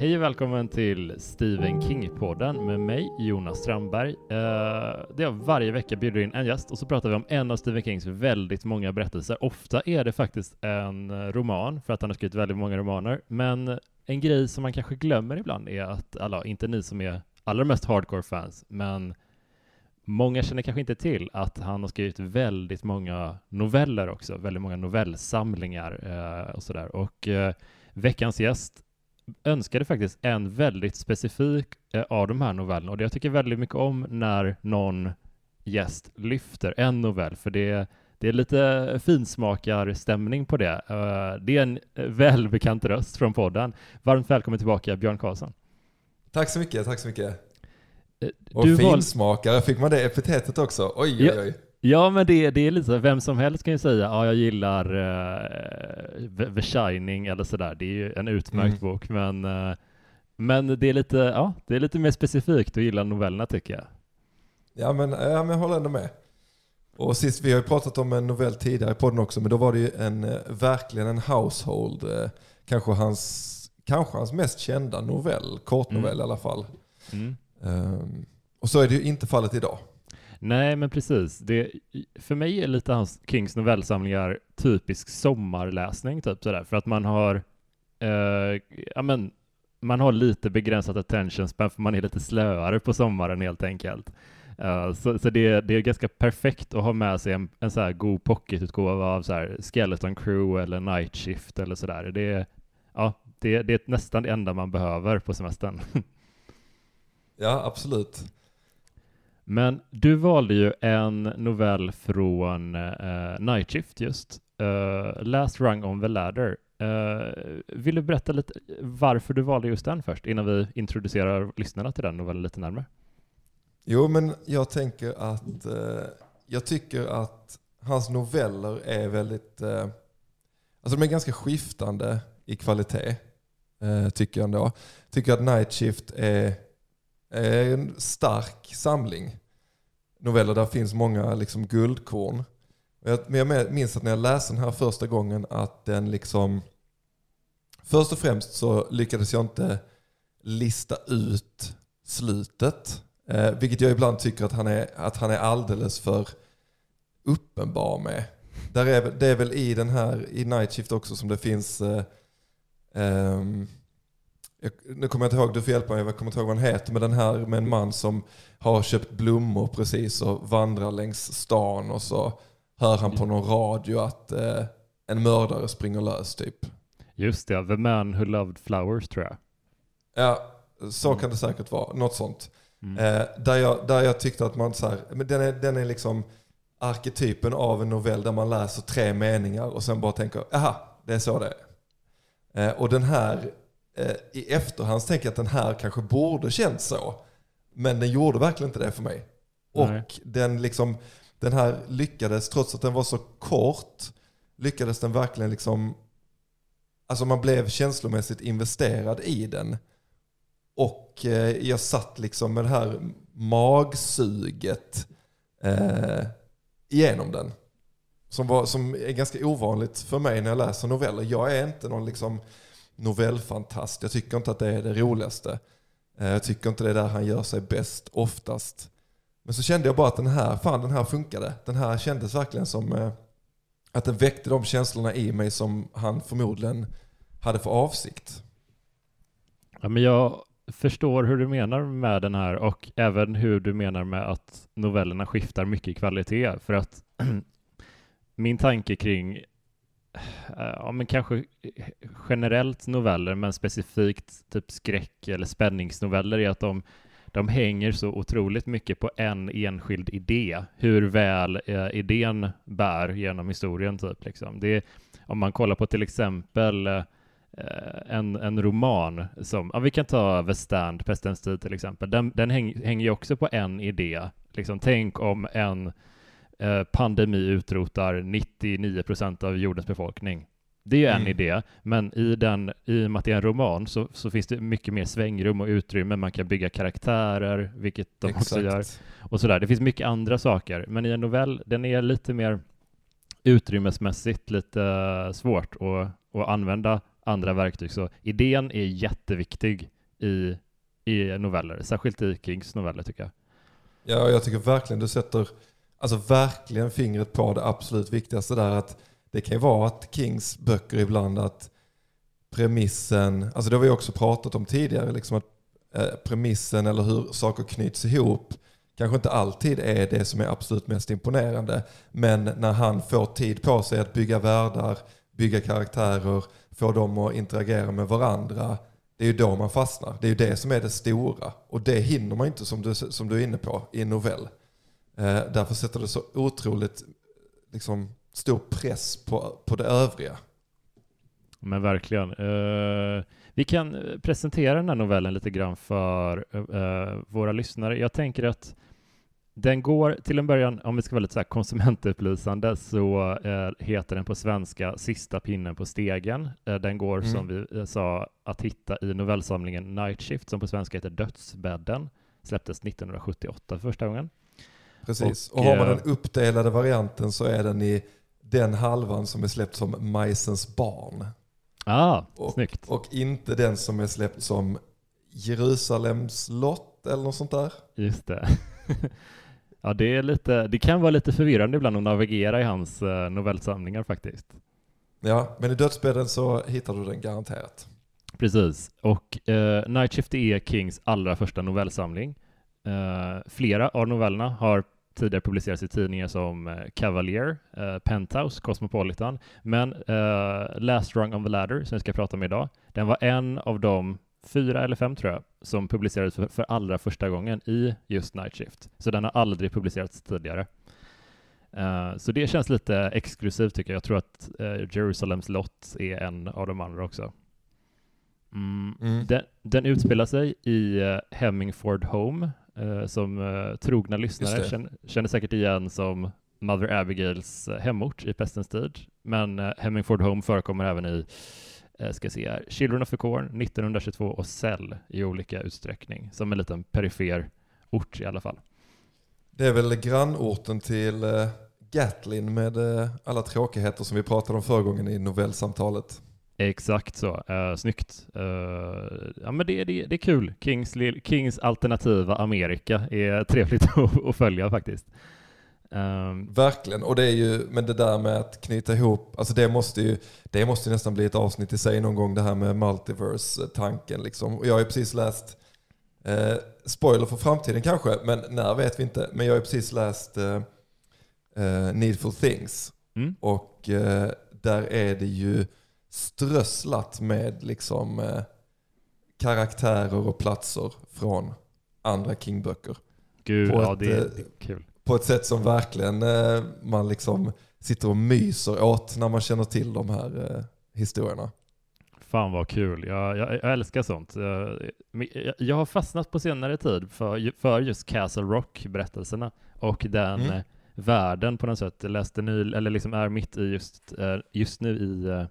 Hej och välkommen till Stephen King-podden med mig, Jonas Strandberg. Uh, det är varje vecka bjuder in en gäst och så pratar vi om en av Stephen Kings väldigt många berättelser. Ofta är det faktiskt en roman, för att han har skrivit väldigt många romaner, men en grej som man kanske glömmer ibland är att, alla, inte ni som är allra mest hardcore fans, men många känner kanske inte till att han har skrivit väldigt många noveller också, väldigt många novellsamlingar uh, och sådär. Och uh, veckans gäst önskade faktiskt en väldigt specifik eh, av de här novellerna och det jag tycker väldigt mycket om när någon gäst lyfter en novell, för det, det är lite finsmakarstämning på det. Uh, det är en välbekant röst från podden. Varmt välkommen tillbaka Björn Karlsson. Tack så mycket, tack så mycket. Uh, och finsmakare, fick man det epitetet också? Oj, oj, oj. Ja, men det, det är lite vem som helst kan ju säga, ja, jag gillar The Shining eller sådär. Det är ju en utmärkt mm. bok, men, uh, men det är lite, ja, det är lite mer specifikt att gilla novellerna tycker jag. Ja, men, ja, men jag håller ändå med. Och sist, vi har ju pratat om en novell tidigare i podden också, men då var det ju en, uh, verkligen en household, kanske hans, kanske hans mest kända novell, kortnovell mm. i alla fall. Mm. Um, och så är det ju inte fallet idag. Nej, men precis. Det, för mig är lite hans Kings novellsamlingar typisk sommarläsning, typ sådär, för att man har, eh, ja men, man har lite begränsat attention span, för man är lite slöare på sommaren helt enkelt. Uh, så, så det, det, är ganska perfekt att ha med sig en, en så här god pocketutgåva av så här Skeleton Crew eller Night Shift eller sådär. Det, ja, det, det är nästan det enda man behöver på semestern. ja, absolut. Men du valde ju en novell från uh, Night Shift just, uh, Last Rung on the Ladder. Uh, vill du berätta lite varför du valde just den först, innan vi introducerar lyssnarna till den novellen lite närmare? Jo, men jag tänker att uh, jag tycker att hans noveller är väldigt, uh, alltså de är ganska skiftande i kvalitet, tycker jag ändå. Tycker att Night Shift är Eh, en stark samling noveller. Där finns många liksom guldkorn. Men jag minns att när jag läste den här första gången att den liksom... Först och främst så lyckades jag inte lista ut slutet. Eh, vilket jag ibland tycker att han är, att han är alldeles för uppenbar med. Där är, det är väl i den här, i Night Shift också som det finns eh, um, jag, nu kommer jag inte ihåg, du får hjälpa mig, jag kommer inte ihåg vad han heter, men den här med en man som har köpt blommor precis och vandrar längs stan och så hör han på någon radio att eh, en mördare springer lös typ. Just det, The Man Who Loved Flowers tror jag. Ja, så kan det säkert vara. Något sånt. Mm. Eh, där, jag, där jag tyckte att man så här, men den är, den är liksom arketypen av en novell där man läser tre meningar och sen bara tänker, aha, det är så det är. Eh, och den här i efterhand tänker jag att den här kanske borde känts så. Men den gjorde verkligen inte det för mig. Och den, liksom, den här lyckades, trots att den var så kort, lyckades den verkligen liksom... Alltså man blev känslomässigt investerad i den. Och eh, jag satt liksom med det här magsuget eh, igenom den. Som, var, som är ganska ovanligt för mig när jag läser noveller. Jag är inte någon liksom novellfantast. Jag tycker inte att det är det roligaste. Eh, jag tycker inte det är där han gör sig bäst oftast. Men så kände jag bara att den här, fan den här funkade. Den här kändes verkligen som eh, att den väckte de känslorna i mig som han förmodligen hade för avsikt. Ja, men jag förstår hur du menar med den här och även hur du menar med att novellerna skiftar mycket i kvalitet. För att min tanke kring Eh, ja, men kanske generellt noveller, men specifikt typ skräck eller spänningsnoveller är att de, de hänger så otroligt mycket på en enskild idé, hur väl eh, idén bär genom historien. Typ, liksom. det, om man kollar på till exempel eh, en, en roman som, ja, vi kan ta The Stand, Pestens tid till exempel, den, den häng, hänger ju också på en idé. Liksom, tänk om en Eh, pandemi utrotar 99 procent av jordens befolkning. Det är en mm. idé, men i, den, i och med att det är en roman så, så finns det mycket mer svängrum och utrymme. Man kan bygga karaktärer, vilket de Exakt. också gör. Och sådär. Det finns mycket andra saker, men i en novell, den är lite mer utrymmesmässigt lite svårt att, att använda andra verktyg. Så idén är jätteviktig i, i noveller, särskilt i Kings noveller tycker jag. Ja, jag tycker verkligen du sätter alltså verkligen fingret på det absolut viktigaste där. att Det kan ju vara att Kings böcker ibland att premissen, alltså det har vi också pratat om tidigare, liksom att eh, premissen eller hur saker knyts ihop kanske inte alltid är det som är absolut mest imponerande. Men när han får tid på sig att bygga världar, bygga karaktärer, få dem att interagera med varandra. Det är ju då man fastnar. Det är ju det som är det stora. Och det hinner man inte som du, som du är inne på i en novell. Eh, därför sätter det så otroligt liksom, stor press på, på det övriga. Men verkligen. Uh, vi kan presentera den här novellen lite grann för uh, våra lyssnare. Jag tänker att den går till en början, om vi ska vara lite så konsumentupplysande, så uh, heter den på svenska Sista pinnen på stegen. den går mm. som vi sa att hitta i novellsamlingen Night Shift som på svenska heter Dödsbädden. Släpptes 1978 första gången. Precis, och, och har man den uppdelade varianten så är den i den halvan som är släppt som Majsens barn. Ah, och, snyggt. Och inte den som är släppt som Jerusalems lott eller något sånt där. Just det. ja, det, är lite, det kan vara lite förvirrande ibland att navigera i hans uh, novellsamlingar faktiskt. Ja, men i dödsbädden så hittar du den garanterat. Precis, och uh, Night Shift är Kings allra första novellsamling. Uh, flera av novellerna har tidigare publicerats i tidningar som eh, Cavalier, uh, Penthouse, Cosmopolitan, men uh, Last Rung on the Ladder, som vi ska prata om idag, den var en av de fyra eller fem tror jag, som publicerades för, för allra första gången i just Night Shift. Så den har aldrig publicerats tidigare. Uh, så det känns lite exklusivt tycker jag. Jag tror att Jerusalems lott är en av de andra också. Mm. Mm. Den, den utspelar sig i Hemmingford Home, eh, som eh, trogna lyssnare känner, säkert igen som Mother Abigails eh, hemort i Pestens tid. Men eh, Hemmingford Home förekommer även i eh, ska se här, Children of the Corn 1922 och Cell i olika utsträckning, som en liten perifer ort i alla fall. Det är väl grannorten till eh, Gatlin med eh, alla tråkigheter som vi pratade om förra gången i novellsamtalet. Exakt så, uh, snyggt. Uh, ja men det, det, det är kul. Kings, Kings alternativa Amerika är trevligt att, att följa faktiskt. Um, Verkligen, och det är ju, men det där med att knyta ihop, alltså det måste ju, det måste nästan bli ett avsnitt i sig någon gång det här med multiverse-tanken liksom. Och jag har ju precis läst, eh, spoiler för framtiden kanske, men när vet vi inte, men jag har ju precis läst eh, eh, Needful Things. Mm. Och eh, där är det ju strösslat med liksom eh, karaktärer och platser från andra King-böcker. Gud, på ja ett, det, är, det är kul. På ett sätt som verkligen eh, man liksom sitter och myser åt när man känner till de här eh, historierna. Fan vad kul, jag, jag, jag älskar sånt. Jag, jag, har fastnat på senare tid för, för just Castle Rock-berättelserna och den mm. världen på något sätt. Jag läste ny, eller liksom är mitt i just, just nu i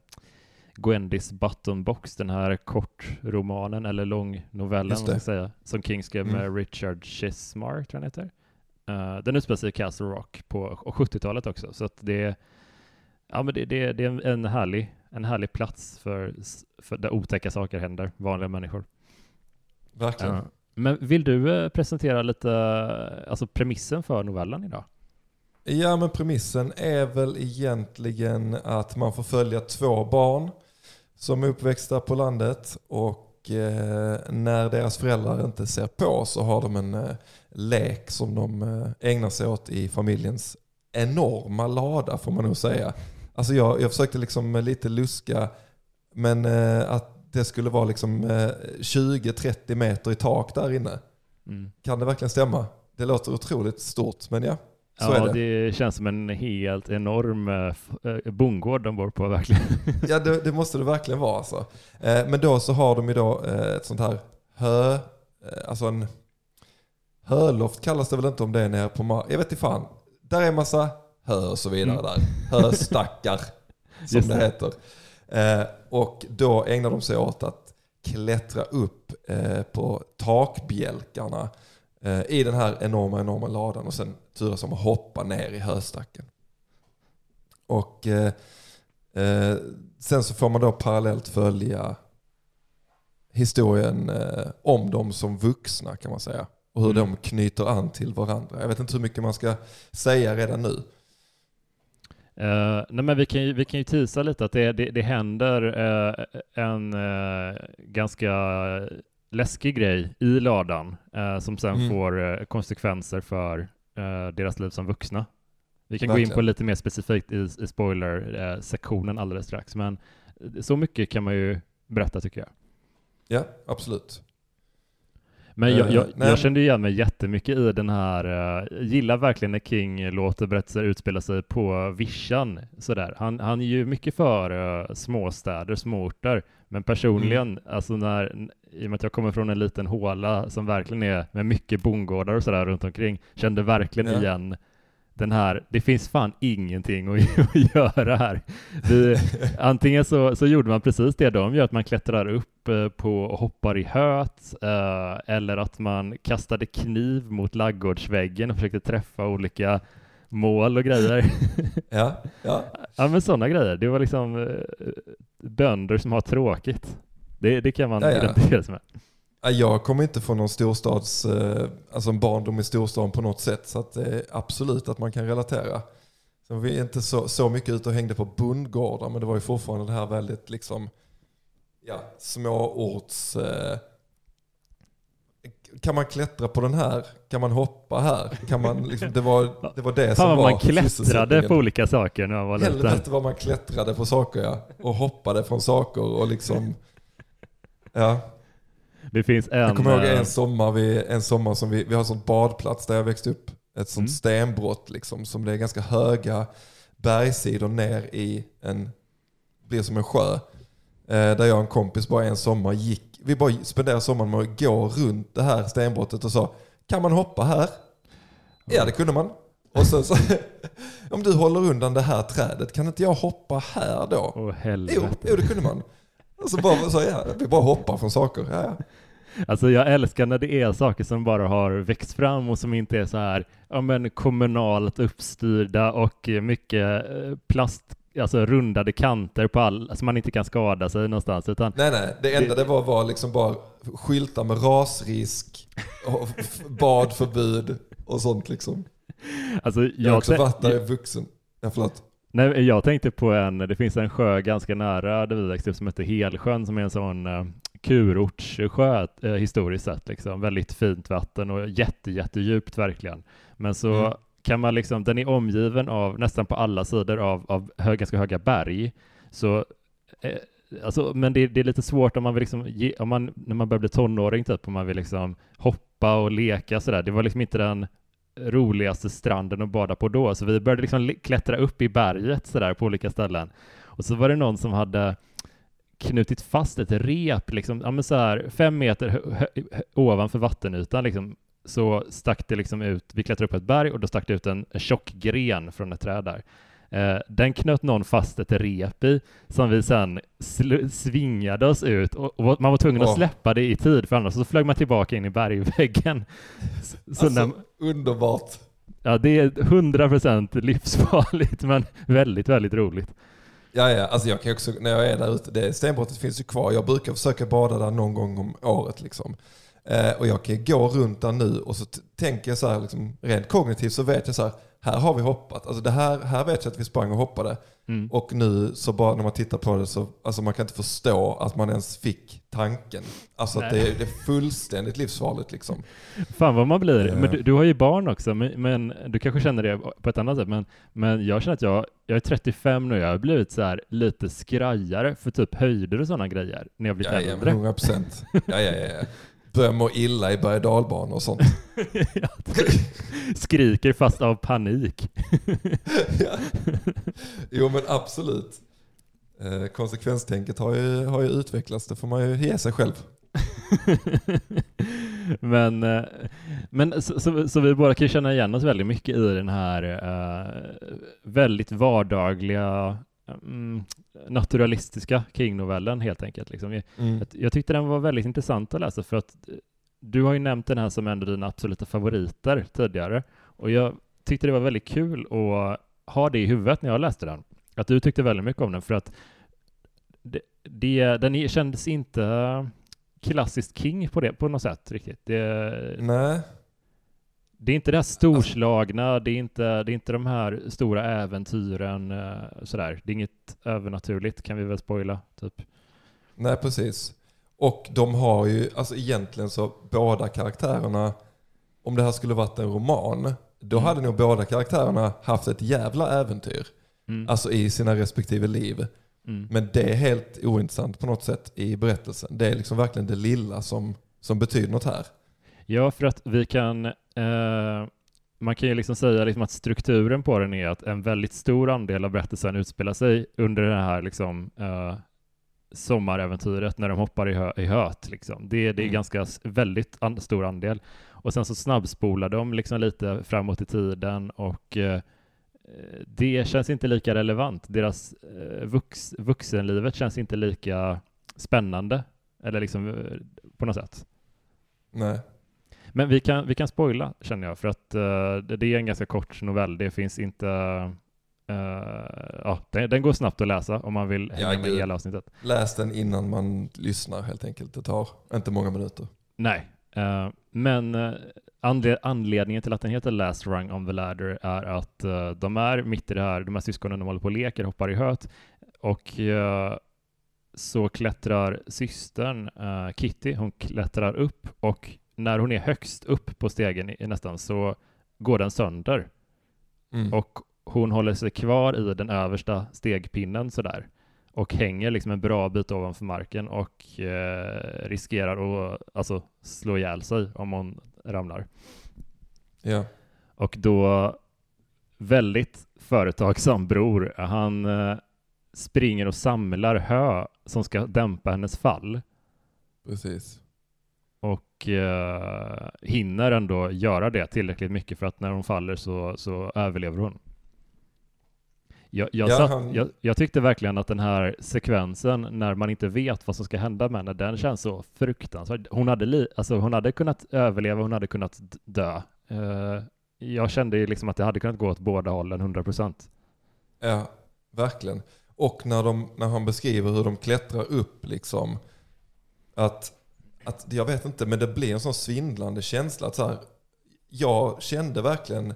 Gwendys Button Box, den här kortromanen eller långnovellen säga, som King skrev mm. med Richard Chismar, tror jag han heter. Uh, den utspelar sig i Castle Rock på 70-talet också, så att det, ja, men det, det, det är en härlig, en härlig plats för, för där otäcka saker händer, vanliga människor. Verkligen. Uh, men vill du uh, presentera lite, alltså premissen för novellen idag? Ja, men premissen är väl egentligen att man får följa två barn som är uppväxta på landet och eh, när deras föräldrar inte ser på så har de en eh, lek som de eh, ägnar sig åt i familjens enorma lada får man nog säga. Alltså jag, jag försökte liksom lite luska men eh, att det skulle vara liksom 20-30 eh, meter i tak där inne. Mm. Kan det verkligen stämma? Det låter otroligt stort men ja, så ja, det. det. känns som en helt enorm äh, bondgård de bor på verkligen. ja, det, det, måste det verkligen vara alltså. Eh, men då så har de ju då eh, ett sånt här hö, eh, alltså en höloft kallas det väl inte om det är nere på marken. Jag vet inte fan. Där är en massa hö och så vidare mm. där. Höstackar som det. det heter. Eh, och då ägnar de sig åt att klättra upp eh, på takbjälkarna Eh, i den här enorma, enorma ladan och sen turas om att hoppa ner i höstacken. Och eh, Eh, sen så får man då parallellt följa historien eh, om dem som vuxna kan man säga. Och hur Mm. de knyter an till varandra. Jag vet inte hur mycket man ska säga redan nu. Eh, nej men vi kan ju, vi kan ju tisa lite att det, det, det händer eh, en eh, ganska läskig grej i ladan eh, som sen Mm. får eh, konsekvenser för eh, deras liv som vuxna. Vi kan gå in Verkligen. på lite mer specifikt i, i spoiler-sektionen alldeles strax, men så mycket kan man ju berätta tycker jag. Ja, absolut. Men jag, Eh, jag, nej. jag kände igen mig jättemycket i den här, uh, gillar verkligen när King låter berättelser utspela sig på vischan sådär. Han, han är ju mycket för uh, småstäder, småorter, men personligen, Mm. alltså när, i och med att jag kommer från en liten håla som verkligen är med mycket bondgårdar och sådär runt omkring, kände verkligen Ja. igen den här, det finns fan ingenting att, att göra här. Vi, antingen så, så gjorde man precis det de gör, att man klättrar upp eh, på och hoppar i höet, eh, eller att man kastade kniv mot laggårdsväggen och försökte träffa olika mål och grejer. Ja, ja. ja men sådana grejer, det var liksom eh, bönder som har tråkigt. Det, det kan man Ja, ja. identifiera sig med. Ja, Jag kommer inte från någon storstads, eh, alltså en barndom i storstan på något sätt. Så att det är absolut att man kan relatera. Så vi är inte så, så mycket ute och hängde på bondgårdar, men det var ju fortfarande det här väldigt liksom, ja, småorts... Eh, kan man klättra på den här? Kan man hoppa här? Kan man liksom, det, var, det var det som var man klättrade på olika saker när man var liten. Helvete vad man klättrade på saker ja. Och hoppade från saker och liksom... Ja. Det finns en... Jag kommer ihåg eh, en sommar, vi, en sommar som vi, vi har en sån badplats där jag växte upp. Ett sånt Mm. stenbrott liksom, som det är ganska höga bergssidor ner i en, blir som en sjö. Eh, där jag och en kompis bara en sommar gick, vi bara spenderade sommaren med att gå runt det här stenbrottet och sa, kan man hoppa här? Ja det kunde man. Och sen så, om du håller undan det här trädet, kan inte jag hoppa här då? Åh Jo, helvete. jo det kunde man. Och så bara så, ja, vi bara hoppar från saker. Ja, ja. Alltså jag älskar när det är saker som bara har växt fram och som inte är så här, ja men kommunalt uppstyrda och mycket eh, plast, alltså rundade kanter på all, alltså man inte kan skada sig någonstans utan Nej, nej. Det enda det var var liksom bara skyltar med rasrisk, och badförbud och sånt liksom. alltså Jag har jag, också tän- varit där i vuxen. Ja, förlåt. Nej, jag tänkte på en, det finns en sjö ganska nära där vi växte upp som heter Helsjön som är en sån uh, kurortssjö eh, historiskt sett liksom, väldigt fint vatten och jätte, jättedjupt verkligen. Men så Mm. kan man liksom, den är omgiven av nästan på alla sidor av, av hö, ganska höga berg. Så, eh, alltså, men det, det är lite svårt om man vill liksom, ge, om man, när man börjar bli tonåring typ, om man vill liksom hoppa och leka sådär. Det var liksom inte den roligaste stranden att bada på då, så vi började liksom klättra upp i berget sådär på olika ställen. Och så var det någon som hade knutit fast ett rep, liksom, ja men så här fem meter ovanför vattenytan liksom, så stack det liksom ut, vi klättrade upp ett berg och då stack det ut en tjock gren från ett träd där. Eh, den knöt någon fast ett rep i som vi sen svingade oss ut och, och man var tvungen att Åh. släppa det i tid för annars så flög man tillbaka in i bergväggen. Så, så Alltså, när, underbart. ja, det är 100% livsfarligt men väldigt, väldigt roligt. Ja, ja. Alltså jag kan också, när jag är där ute, det stenbrottet finns ju kvar. Jag brukar försöka bada där någon gång om året liksom. Eh, och jag kan gå runt där nu och så tänker jag så här, liksom, rent kognitivt så vet jag så här, här har vi hoppat. Alltså det här, här vet jag att vi sprang och hoppade. Mm. Och nu så bara när man tittar på det så alltså man kan inte förstå att man ens fick tanken. Alltså det är, det är fullständigt livsfarligt liksom. Fan vad man blir. Men du, du har ju barn också, men, men du kanske känner det på ett annat sätt. Men, men jag känner att jag, jag är 35 nu, jag har blivit så här lite skrajare för typ höjder och sådana grejer när jag blir Ja, ja, äldre. 100 procent. Ja, ja, ja. Börjar må illa i berg och och sånt. Skriker fast av panik. ja. Jo men absolut. Eh, konsekvenstänket har ju, har ju utvecklats, det får man ju ge sig själv. men eh, men så, så, så vi båda kan känna igen oss väldigt mycket i den här eh, väldigt vardagliga mm, naturalistiska King-novellen helt enkelt. Liksom. Jag, Mm. jag, tyckte den var väldigt intressant att läsa för att eh, du har ju nämnt den här som en av dina absoluta favoriter tidigare och jag tyckte det var väldigt kul att ha det i huvudet när jag läste den. att du tyckte väldigt mycket om den för att det, det, den kändes inte klassiskt King på det på något sätt riktigt. Det, Nej. Det är inte det här storslagna, det är inte, det är inte de här stora äventyren eh, sådär. Det är inget övernaturligt kan vi väl spoila, typ. Nej, precis. Och de har ju, alltså egentligen så båda karaktärerna, om det här skulle varit en roman, då Mm. hade nog båda karaktärerna haft ett jävla äventyr. Mm. Alltså i sina respektive liv. Mm. Men det är helt ointressant på något sätt i berättelsen. Det är liksom verkligen det lilla som, som betyder något här. Ja, för att vi kan, eh, man kan ju liksom säga liksom att strukturen på den är att en väldigt stor andel av berättelsen utspelar sig under det här liksom, eh, sommaräventyret när de hoppar i, hö, i höet. Liksom. Det, det är Mm. ganska väldigt an, stor andel. Och sen så snabbspolar de liksom lite framåt i tiden och eh, det känns inte lika relevant. Deras eh, vux, vuxenlivet känns inte lika spännande, eller liksom eh, på något sätt. Nej. Men vi kan, vi kan spoila känner jag, för att eh, det, är en ganska kort novell. Det finns inte... eh, ja, den, den går snabbt att läsa om man vill hänga Ja, med i hela avsnittet. Läs den innan man lyssnar helt enkelt. Det tar inte många minuter. Nej, eh, men eh, anle- anledningen till att den heter Last Rung on the Ladder är att de är mitt i det här, de här syskonen de håller på och leker, hoppar i höet och så klättrar systern Kitty, hon klättrar upp och när hon är högst upp på stegen nästan så går den sönder Mm. och hon håller sig kvar i den översta stegpinnen sådär och hänger liksom en bra bit ovanför marken och eh, riskerar att alltså, slå ihjäl sig om hon ramlar. Ja. Och då väldigt företagsam bror, han eh, springer och samlar hö som ska dämpa hennes fall Precis. Och eh, hinner ändå göra det tillräckligt mycket för att när hon faller så, så överlever hon. Jag, jag, Ja, satt, han- jag, jag tyckte verkligen att den här sekvensen när man inte vet vad som ska hända med henne, den känns så fruktansvärd. Hon hade, li, alltså hon hade kunnat överleva, hon hade kunnat dö. Eh, jag kände liksom att det hade kunnat gå åt båda hållen, 100 procent. Ja, verkligen. Och när, de, när han beskriver hur de klättrar upp liksom. Att, att, jag vet inte, men det blir en sån svindlande känsla. Att så här, jag kände verkligen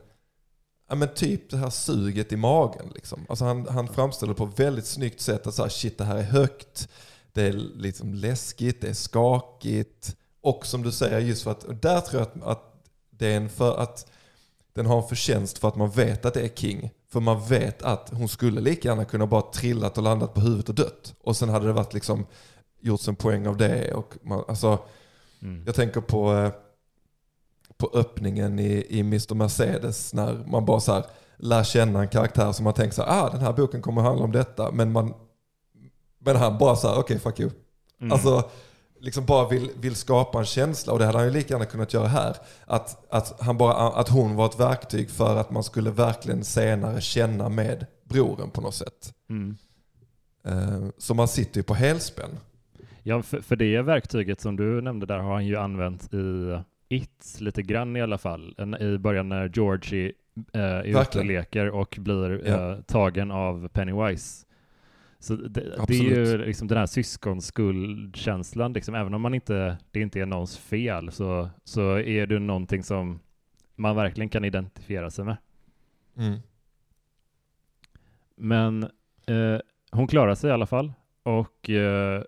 ja, men typ det här suget i magen. Liksom. Alltså han, han framställer det på ett väldigt snyggt sätt. Att så här, shit, det här är högt. Det är liksom läskigt, det är skakigt. Och som du säger, just för att, där tror jag att, att det är en för att den har en förtjänst för att man vet att det är King. För man vet att hon skulle lika gärna kunna bara trillat och landat på huvudet och dött. Och sen hade det varit liksom gjorts en poäng av det. Och man, alltså, Mm. jag tänker på, eh, på öppningen i, i Mr. Mercedes när man bara så här lär känna en karaktär som man tänker så här, ah den här boken kommer att handla om detta. Men, man, men han bara så här, okej fuck you. Mm. Alltså, liksom bara vill, vill skapa en känsla och det hade han ju lika gärna kunnat göra här. Att, att, han bara, att hon var ett verktyg för att man skulle verkligen senare känna med broren på något sätt. Mm. Eh, så man sitter ju på helspänn. Ja, för, för det verktyget som du nämnde där har han ju använt i It lite grann i alla fall. I början när Georgie eh, är ute och leker och blir Ja. eh, tagen av Pennywise. Så det, det är ju liksom den här syskonskuldkänslan, liksom, även om man inte, det inte är någons fel så, så är det någonting som man verkligen kan identifiera sig med. Mm. Men eh, hon klarar sig i alla fall och eh,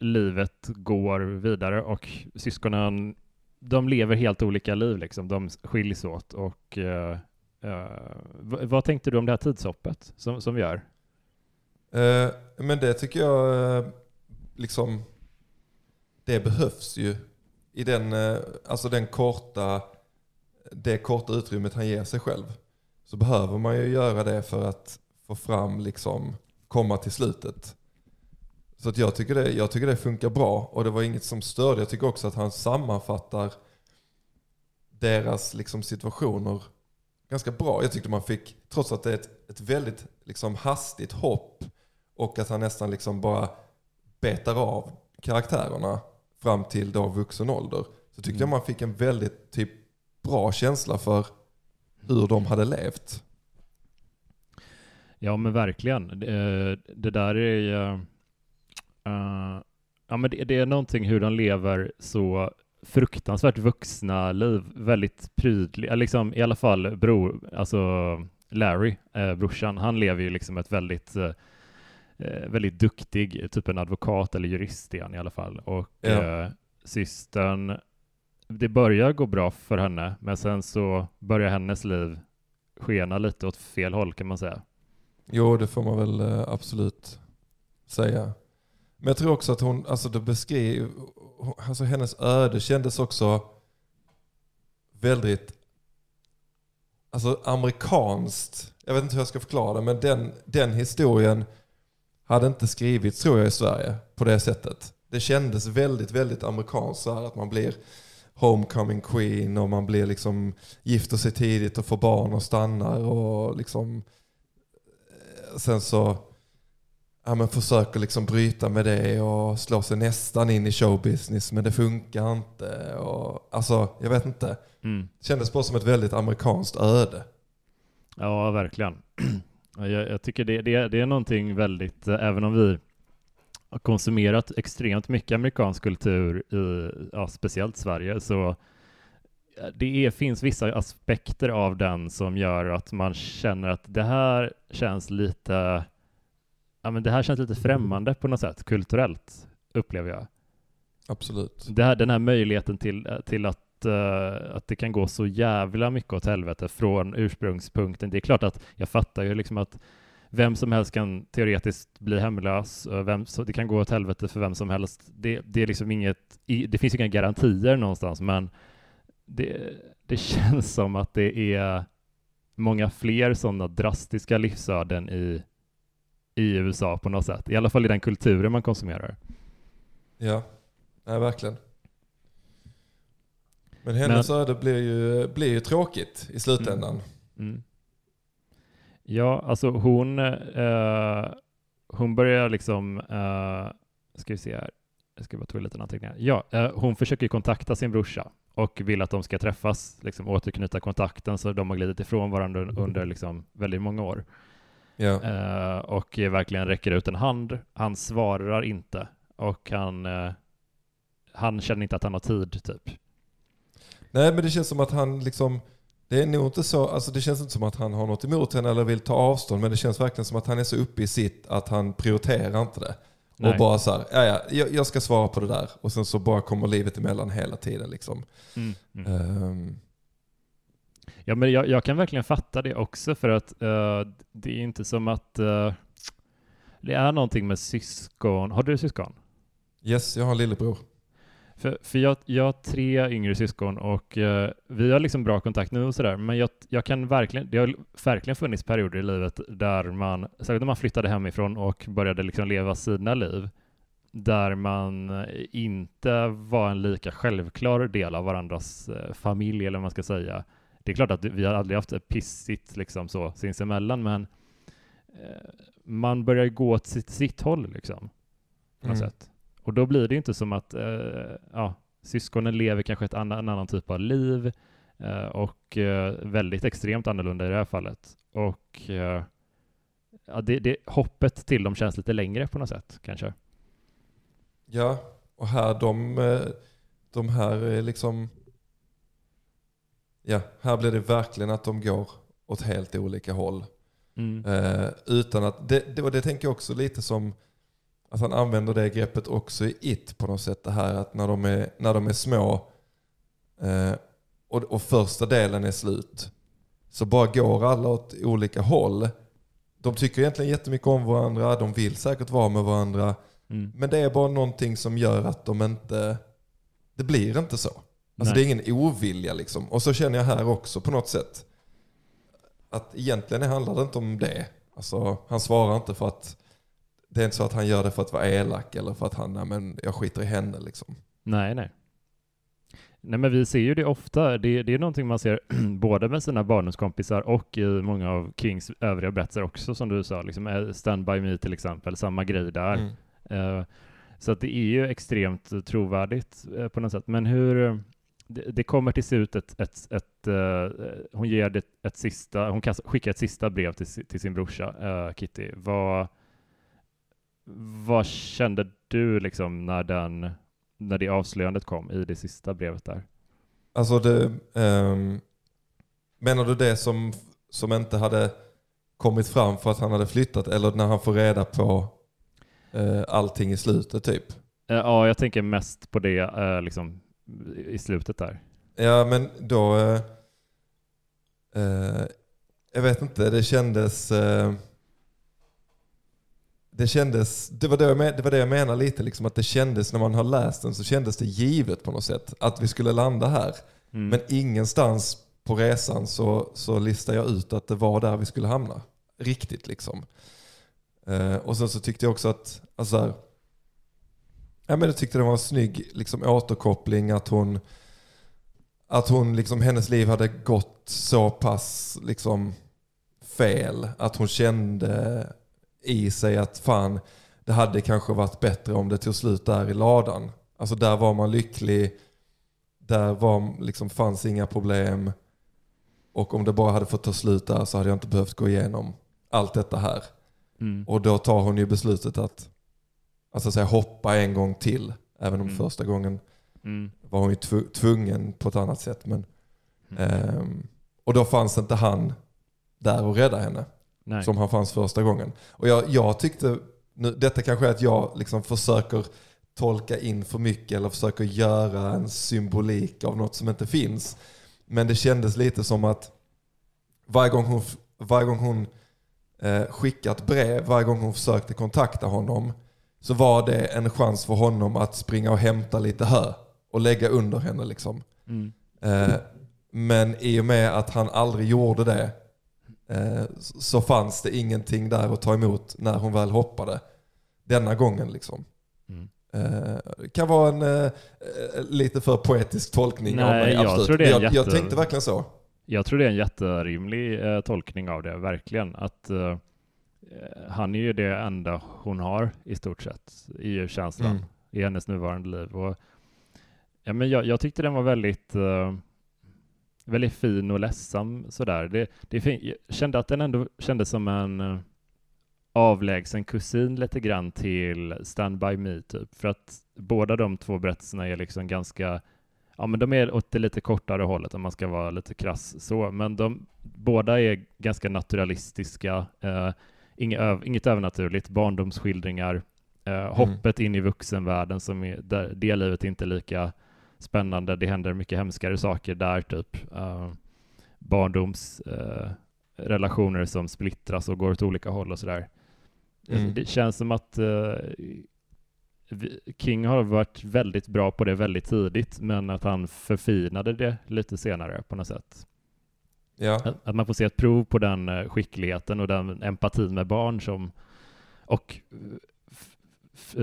livet går vidare och syskonen de lever helt olika liv liksom. De skiljs åt och eh, eh, vad tänkte du om det här tidshoppet som, som vi gör? Eh, men det tycker jag eh, liksom, det behövs ju i den, eh, alltså den korta, det korta utrymmet han ger sig själv. Så behöver man ju göra det för att få fram, liksom, komma till slutet. Så att jag, tycker det, jag tycker det funkar bra och det var inget som störde. Jag tycker också att han sammanfattar deras liksom, situationer ganska bra. Jag tyckte man fick, trots att det är ett, ett väldigt liksom, hastigt hopp och att han nästan liksom bara betar av karaktärerna fram till då vuxen ålder. Så tyckte Mm. jag man fick en väldigt typ, bra känsla för hur de hade levt. Ja, men verkligen. Det, det där är ju... Uh, ja, men det, det, är någonting hur de lever så fruktansvärt vuxna liv, väldigt prydliga, liksom i alla fall bror, alltså Larry, eh, brorsan, han lever ju liksom ett väldigt eh, eh väldigt duktig, typ en advokat eller jurist i alla fall. Och ja. eh, systern, det börjar gå bra för henne, men sen så börjar hennes liv skena lite åt fel håll kan man säga. Jo, det får man väl eh, absolut säga. Men jag tror också att hon, alltså det beskrev, alltså hennes öde kändes också väldigt alltså amerikanskt. Jag vet inte hur jag ska förklara det, men den, den historien hade inte skrivits tror jag i Sverige på det sättet. Det kändes väldigt, väldigt amerikanskt så här att man blir homecoming queen och man blir liksom gifter sig tidigt och får barn och stannar och liksom eh, sen så ja, men försöker liksom bryta med det och slå sig nästan in i showbusiness men det funkar inte. Och, alltså, jag vet inte. Mm. Det kändes bara som ett väldigt amerikanskt öde. Ja, verkligen. Jag, jag tycker det, det, det, är någonting väldigt, eh, även om vi har konsumerat extremt mycket amerikansk kultur i ja, speciellt Sverige, så eh, det är, finns vissa aspekter av den som gör att man känner att det här känns lite ja, men det här känns lite främmande på något sätt, kulturellt, upplever jag. Absolut. Det här, den här möjligheten till, till att, uh, att det kan gå så jävla mycket åt helvete från ursprungspunkten. Det är klart att jag fattar ju liksom att vem som helst kan teoretiskt bli hemlös, vem, så det kan gå åt helvete för vem som helst. Det, det är liksom inget, det finns inga garantier någonstans, men det, det känns som att det är många fler sådana drastiska livsöden i i USA på något sätt. I alla fall i den kulturen man konsumerar. Ja, nej verkligen. Men hennes Men, öde blir ju, blir ju tråkigt i slutändan. Mm, mm. Ja, alltså hon, eh, hon börjar liksom, eh, ska vi se här, jag ska bara ta lite anteckningar. Ja, eh, hon försöker kontakta sin brorsa och vill att de ska träffas, liksom återknyta kontakten så de har glidit ifrån varandra under liksom väldigt många år. Ja. Uh, och verkligen räcker ut en hand. Han svarar inte och han, uh, han känner inte att han har tid typ. Nej men det känns som att han liksom, det är nog inte så, alltså det känns inte som att han har något emot henne eller vill ta avstånd men det känns verkligen som att han är så uppe i sitt att han prioriterar inte det. Nej. Och bara så här, ja, ja, jag, jag, ska svara på det där. Och sen så bara kommer livet emellan hela tiden liksom. Mm, mm. Um, Ja, men jag, jag, kan verkligen fatta det också för att uh, det är inte som att uh, det är någonting med syskon. Har du syskon? Yes, jag har lillebror. För, för jag, jag har tre yngre syskon och uh, vi har liksom bra kontakt nu och sådär, men jag, jag kan verkligen, det har verkligen funnits perioder i livet där man, särskilt när man flyttade hemifrån och började liksom leva sina liv, där man inte var en lika självklar del av varandras familj, eller vad man ska säga det är klart att vi har aldrig haft det pissigt liksom så sinsemellan, men eh, man börjar gå åt sitt, sitt håll liksom. På något mm. sätt. Och då blir det inte som att eh, ja, syskonen lever kanske ett annan, en annan typ av liv eh, och eh, väldigt extremt annorlunda i det här fallet. Och eh, ja, det, det, hoppet till dem känns lite längre på något sätt kanske. Ja, och här de, eh, de här liksom Ja, här blir det verkligen att de går åt helt olika håll. Mm. Eh, utan att, det, det, och det tänker jag också lite som att han använder det greppet också i It på något sätt. Det här att när de är, när de är små eh, och, och första delen är slut så bara går alla åt olika håll. De tycker egentligen jättemycket om varandra, de vill säkert vara med varandra. Mm. Men det är bara någonting som gör att de inte, det blir inte så. Alltså Nej. det är ingen ovilja liksom. Och så känner jag här också på något sätt. Att egentligen handlar det inte om det. Alltså, han svarar inte för att det är inte så att han gör det för att vara elak eller för att han, nej men jag skiter i henne liksom. Nej, nej. Nej men vi ser ju det ofta, det, det är någonting man ser både med sina barndomskompisar och i många av Kings övriga berättelser också som du sa, liksom Stand By Me till exempel, samma grej där. Mm. Uh, så att det är ju extremt trovärdigt uh, på något sätt. Men hur, det, det kommer till slut ett, ett, ett, eh, hon ger det ett sista, hon skickar ett sista brev till, till sin brorsa uh, Kitty. Vad, vad kände du liksom när, den, när det avslöjandet kom i det sista brevet där? Alltså det, um, menar du det som, som inte hade kommit fram för att han hade flyttat eller när han får reda på uh, allting i slutet typ? Uh, ja, jag tänker mest på det uh, liksom i slutet där. Ja, men då... jag vet inte, det kändes... det kändes, det var det, jag, det var det jag menar lite, liksom, att det kändes när man har läst den så kändes det givet på något sätt att vi skulle landa här. Mm. Men ingenstans på resan så, så listade jag ut att det var där vi skulle hamna. Riktigt liksom. Eh, och sen så tyckte jag också att, alltså här, ja, men jag tyckte det var en snygg liksom, återkoppling att hon, att hon liksom, hennes liv hade gått så pass liksom, fel. Att hon kände i sig att fan, det hade kanske varit bättre om det tog slut där i ladan. Alltså där var man lycklig, där var, liksom, fanns inga problem. Och om det bara hade fått ta slut där så hade jag inte behövt gå igenom allt detta här. Mm. Och då tar hon ju beslutet att alltså säga, hoppa en gång till. Även om mm. första gången mm. var hon ju tvungen på ett annat sätt. Men, um, och då fanns inte han där och rädda henne. Nej. Som han fanns första gången. Och jag, jag tyckte, nu, detta kanske är att jag liksom försöker tolka in för mycket eller försöker göra en symbolik av något som inte finns. Men det kändes lite som att varje gång hon, varje gång hon eh, skickat brev, varje gång hon försökte kontakta honom så var det en chans för honom att springa och hämta lite hö och lägga under henne. Liksom. Mm. Eh, men i och med att han aldrig gjorde det eh, så fanns det ingenting där att ta emot när hon väl hoppade. Denna gången liksom. Mm. Eh, kan vara en eh, lite för poetisk tolkning Nej, av mig. Jag, tror det är jag, jätte... jag tänkte verkligen så. Jag tror det är en jätterimlig tolkning av det, verkligen. Att han är ju det enda hon har i stort sett, i känslan mm. i hennes nuvarande liv. Och, ja, men jag, jag tyckte den var väldigt, eh, väldigt fin och ledsam sådär. Det, det jag kände att den ändå kändes som en eh, avlägsen kusin lite grann till Stand By Me typ. För att båda de två berättelserna är liksom ganska, ja men de är åt det lite kortare hållet om man ska vara lite krass så, men de båda är ganska naturalistiska, eh, inget, inget övernaturligt, barndomsskildringar, eh, mm. hoppet in i vuxenvärlden som är, där det livet är inte lika spännande, det händer mycket hemskare saker där typ. Uh, barndoms uh, relationer som splittras och går åt olika håll och sådär. Mm. Det känns som att uh, King har varit väldigt bra på det väldigt tidigt, men att han förfinade det lite senare på något sätt. Ja. Att, att man får se ett prov på den uh, skickligheten och den empatin med barn som och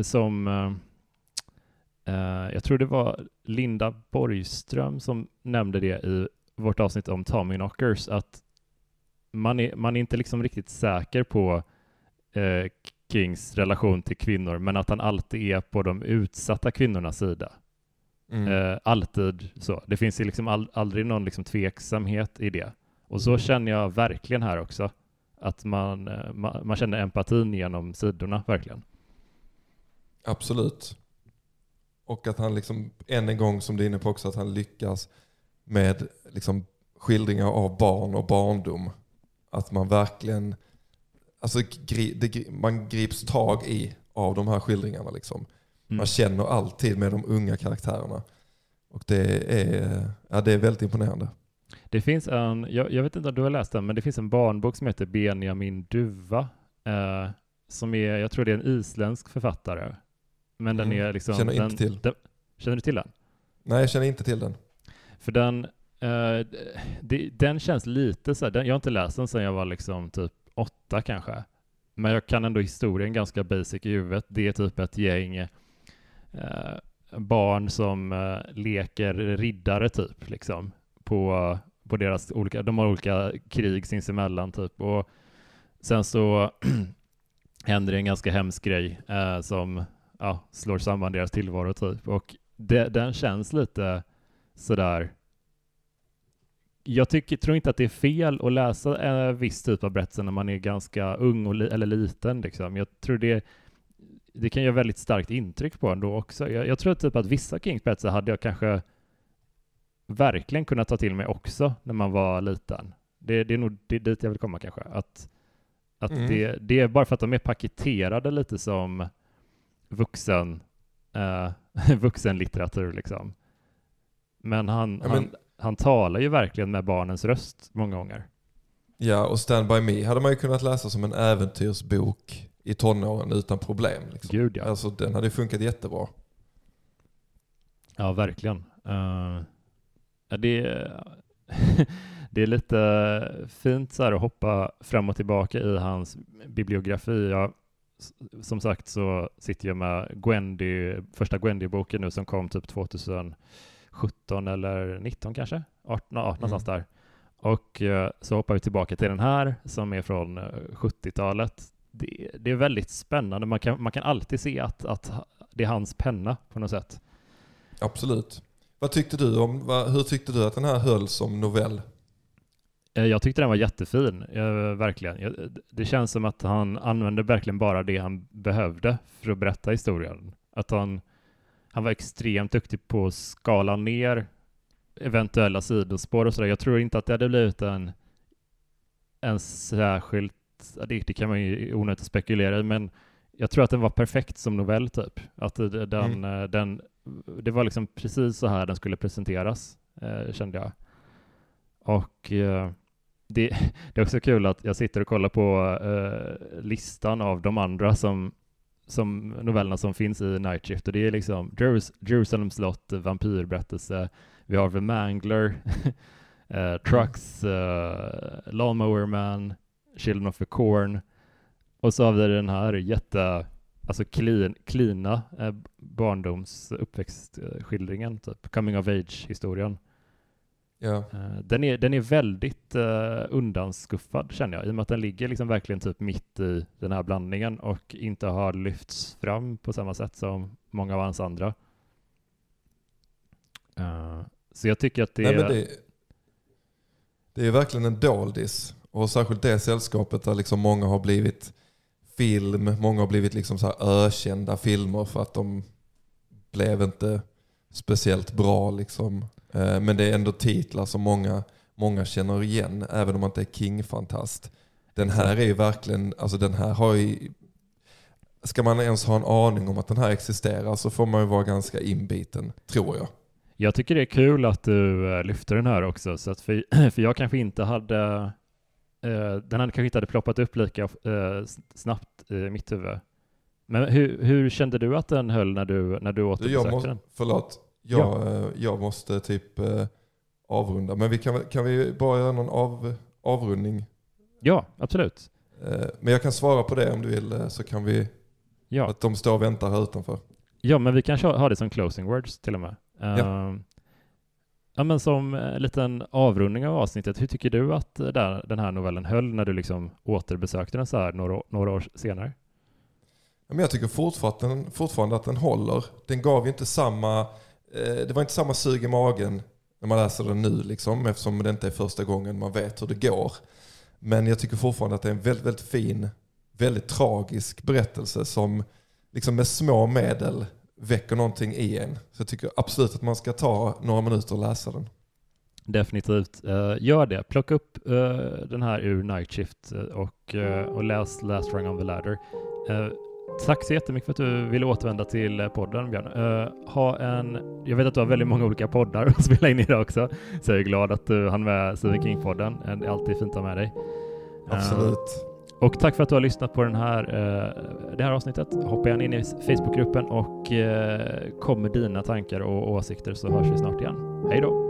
som uh, jag tror det var Linda Borgström som nämnde det i vårt avsnitt om Tommy Knockers, att man är, man är inte liksom riktigt säker på eh, Kings relation till kvinnor, men att han alltid är på de utsatta kvinnornas sida. Mm. Eh, alltid så. Det finns ju liksom all, aldrig någon liksom tveksamhet i det. Och så känner jag verkligen här också. Att man, eh, man, man känner empatin genom sidorna, verkligen. Absolut. Och att han liksom, än en gång som du är inne på också, att han lyckas med liksom skildringar av barn och barndom. Att man verkligen alltså, det, man grips tag i av de här skildringarna. Liksom. Mm. Man känner alltid med de unga karaktärerna. Och det är, ja, det är väldigt imponerande. Det finns en, jag, jag, vet inte om du har läst den, men det finns en barnbok som heter Benjamin Duva. Eh, som är, jag tror det är en isländsk författare. Men mm. den är liksom... Känner den, inte till. Den, känner du till den? Nej, jag känner inte till den. För den, eh, det, den känns lite så här, den, jag har inte läst den sedan jag var liksom typ åtta kanske. Men jag kan ändå historien ganska basic i huvudet. Det är typ ett gäng eh, barn som eh, leker riddare typ, liksom, på, på deras olika, de har olika krig sinsemellan typ. Och sen så händer det en ganska hemsk grej eh, som ja, slår samman deras tillvaro typ. Och det, den känns lite sådär jag tycker, tror inte att det är fel att läsa en viss typ av berättelse när man är ganska ung och li, eller liten. Liksom. Jag tror det, det kan göra väldigt starkt intryck på en då också. Jag, jag tror typ att vissa Kings berättelser hade jag kanske verkligen kunnat ta till mig också när man var liten. Det, det är nog det, dit jag vill komma kanske. Att, att mm. det, det är bara för att de är paketerade lite som vuxen, eh, vuxenlitteratur liksom. Men han, ja, men... han, han talar ju verkligen med barnens röst många gånger. Ja, och Stand By Me hade man ju kunnat läsa som en äventyrsbok i tonåren utan problem. Liksom. Gud ja. Alltså den hade funkat jättebra. Ja, verkligen. Uh, det, det är lite fint så att hoppa fram och tillbaka i hans bibliografi. Jag, som sagt så sitter jag med Gwendy, första Gwendy-boken nu som kom typ 2000 17 eller 19 kanske, 18, 18 någonstans mm. där. Och eh, så hoppar vi tillbaka till den här som är från 70-talet. Eh, det, det, är väldigt spännande. Man kan, man kan alltid se att, att det är hans penna på något sätt. Absolut. Vad tyckte du om, vad, hur tyckte du att den här höll som novell? Eh, jag tyckte den var jättefin, eh, verkligen. Det känns som att han använde verkligen bara det han behövde för att berätta historien. Att han han var extremt duktig på att skala ner eventuella sidospår och sådär. Jag tror inte att det hade blivit en, en särskilt, det, det kan man ju onödigt spekulera i, men jag tror att den var perfekt som novell typ. Att den, mm. Eh, den, det var liksom precis så här den skulle presenteras, eh, kände jag. Och eh, det, det, är också kul att jag sitter och kollar på eh, listan av de andra som som novellerna som finns i Night Shift och det är liksom Jerus Jerusalem slott, vampyrberättelse, vi har The Mangler, uh, Trucks, Lawnmower Man, Children of the Corn och så har vi den här jätte, alltså clean, cleana uh, barndoms uppväxtskildringen, typ coming of age-historien. Ja. Eh, den, är, den är väldigt uh, undanskuffad känner jag, i och med att den ligger liksom verkligen typ mitt i den här blandningen och inte har lyfts fram på samma sätt som många av hans andra. Uh, så jag tycker att det, Nej, är... det, det är verkligen en doldis. Och särskilt det sällskapet där liksom många har blivit film, många har blivit liksom så här ökända filmer för att de blev inte speciellt bra. Liksom. Eh, men det är ändå titlar som många, många känner igen, även om man inte är King-fantast. Den här är ju verkligen, alltså den här har ju, ska man ens ha en aning om att den här existerar så får man ju vara ganska inbiten, tror jag. Jag tycker det är kul att du eh, lyfter den här också, så att för, för jag kanske inte hade, den hade kanske inte hade ploppat upp lika snabbt i mitt huvud. Men hur, hur kände du att den höll när du, när du återbesökte den? Förlåt, jag, ja. Eh, jag måste typ eh, avrunda. Men vi kan, kan vi bara göra någon av, avrundning? Ja, absolut. Eh, men jag kan svara på det om du vill så kan vi... Ja. Att de står och väntar här utanför. Ja, men vi kan ha det som closing words till och med. Ja. Uh, ja, men som en liten avrundning av avsnittet, hur tycker du att eh, den här novellen höll när du liksom återbesökte den så här några, några år senare? Men jag tycker fortfarande, fortfarande att den håller. Den gav ju inte samma eh, det var inte samma sug i magen när man läser den nu, liksom, eftersom det inte är första gången man vet hur det går. Men jag tycker fortfarande att det är en väldigt, väldigt fin, väldigt tragisk berättelse som liksom med små medel väcker någonting i en. Så jag tycker absolut att man ska ta några minuter och läsa den. Definitivt. Uh, gör det. Plocka upp uh, den här ur Night Shift och, uh, och läs Last Rung on the Ladder. Tack så jättemycket för att du ville återvända till eh, podden Björn. Ha en, jag vet att du har väldigt många olika poddar att spela in i det också, så jag är glad att du hann med Stephen King-podden. Det är alltid fint att ha med dig. Absolut. Och tack för att du har lyssnat på den här, eh, det här avsnittet. Hoppa gärna in i Facebookgruppen och eh, kom med dina tankar och åsikter så hörs vi snart igen. Hej då!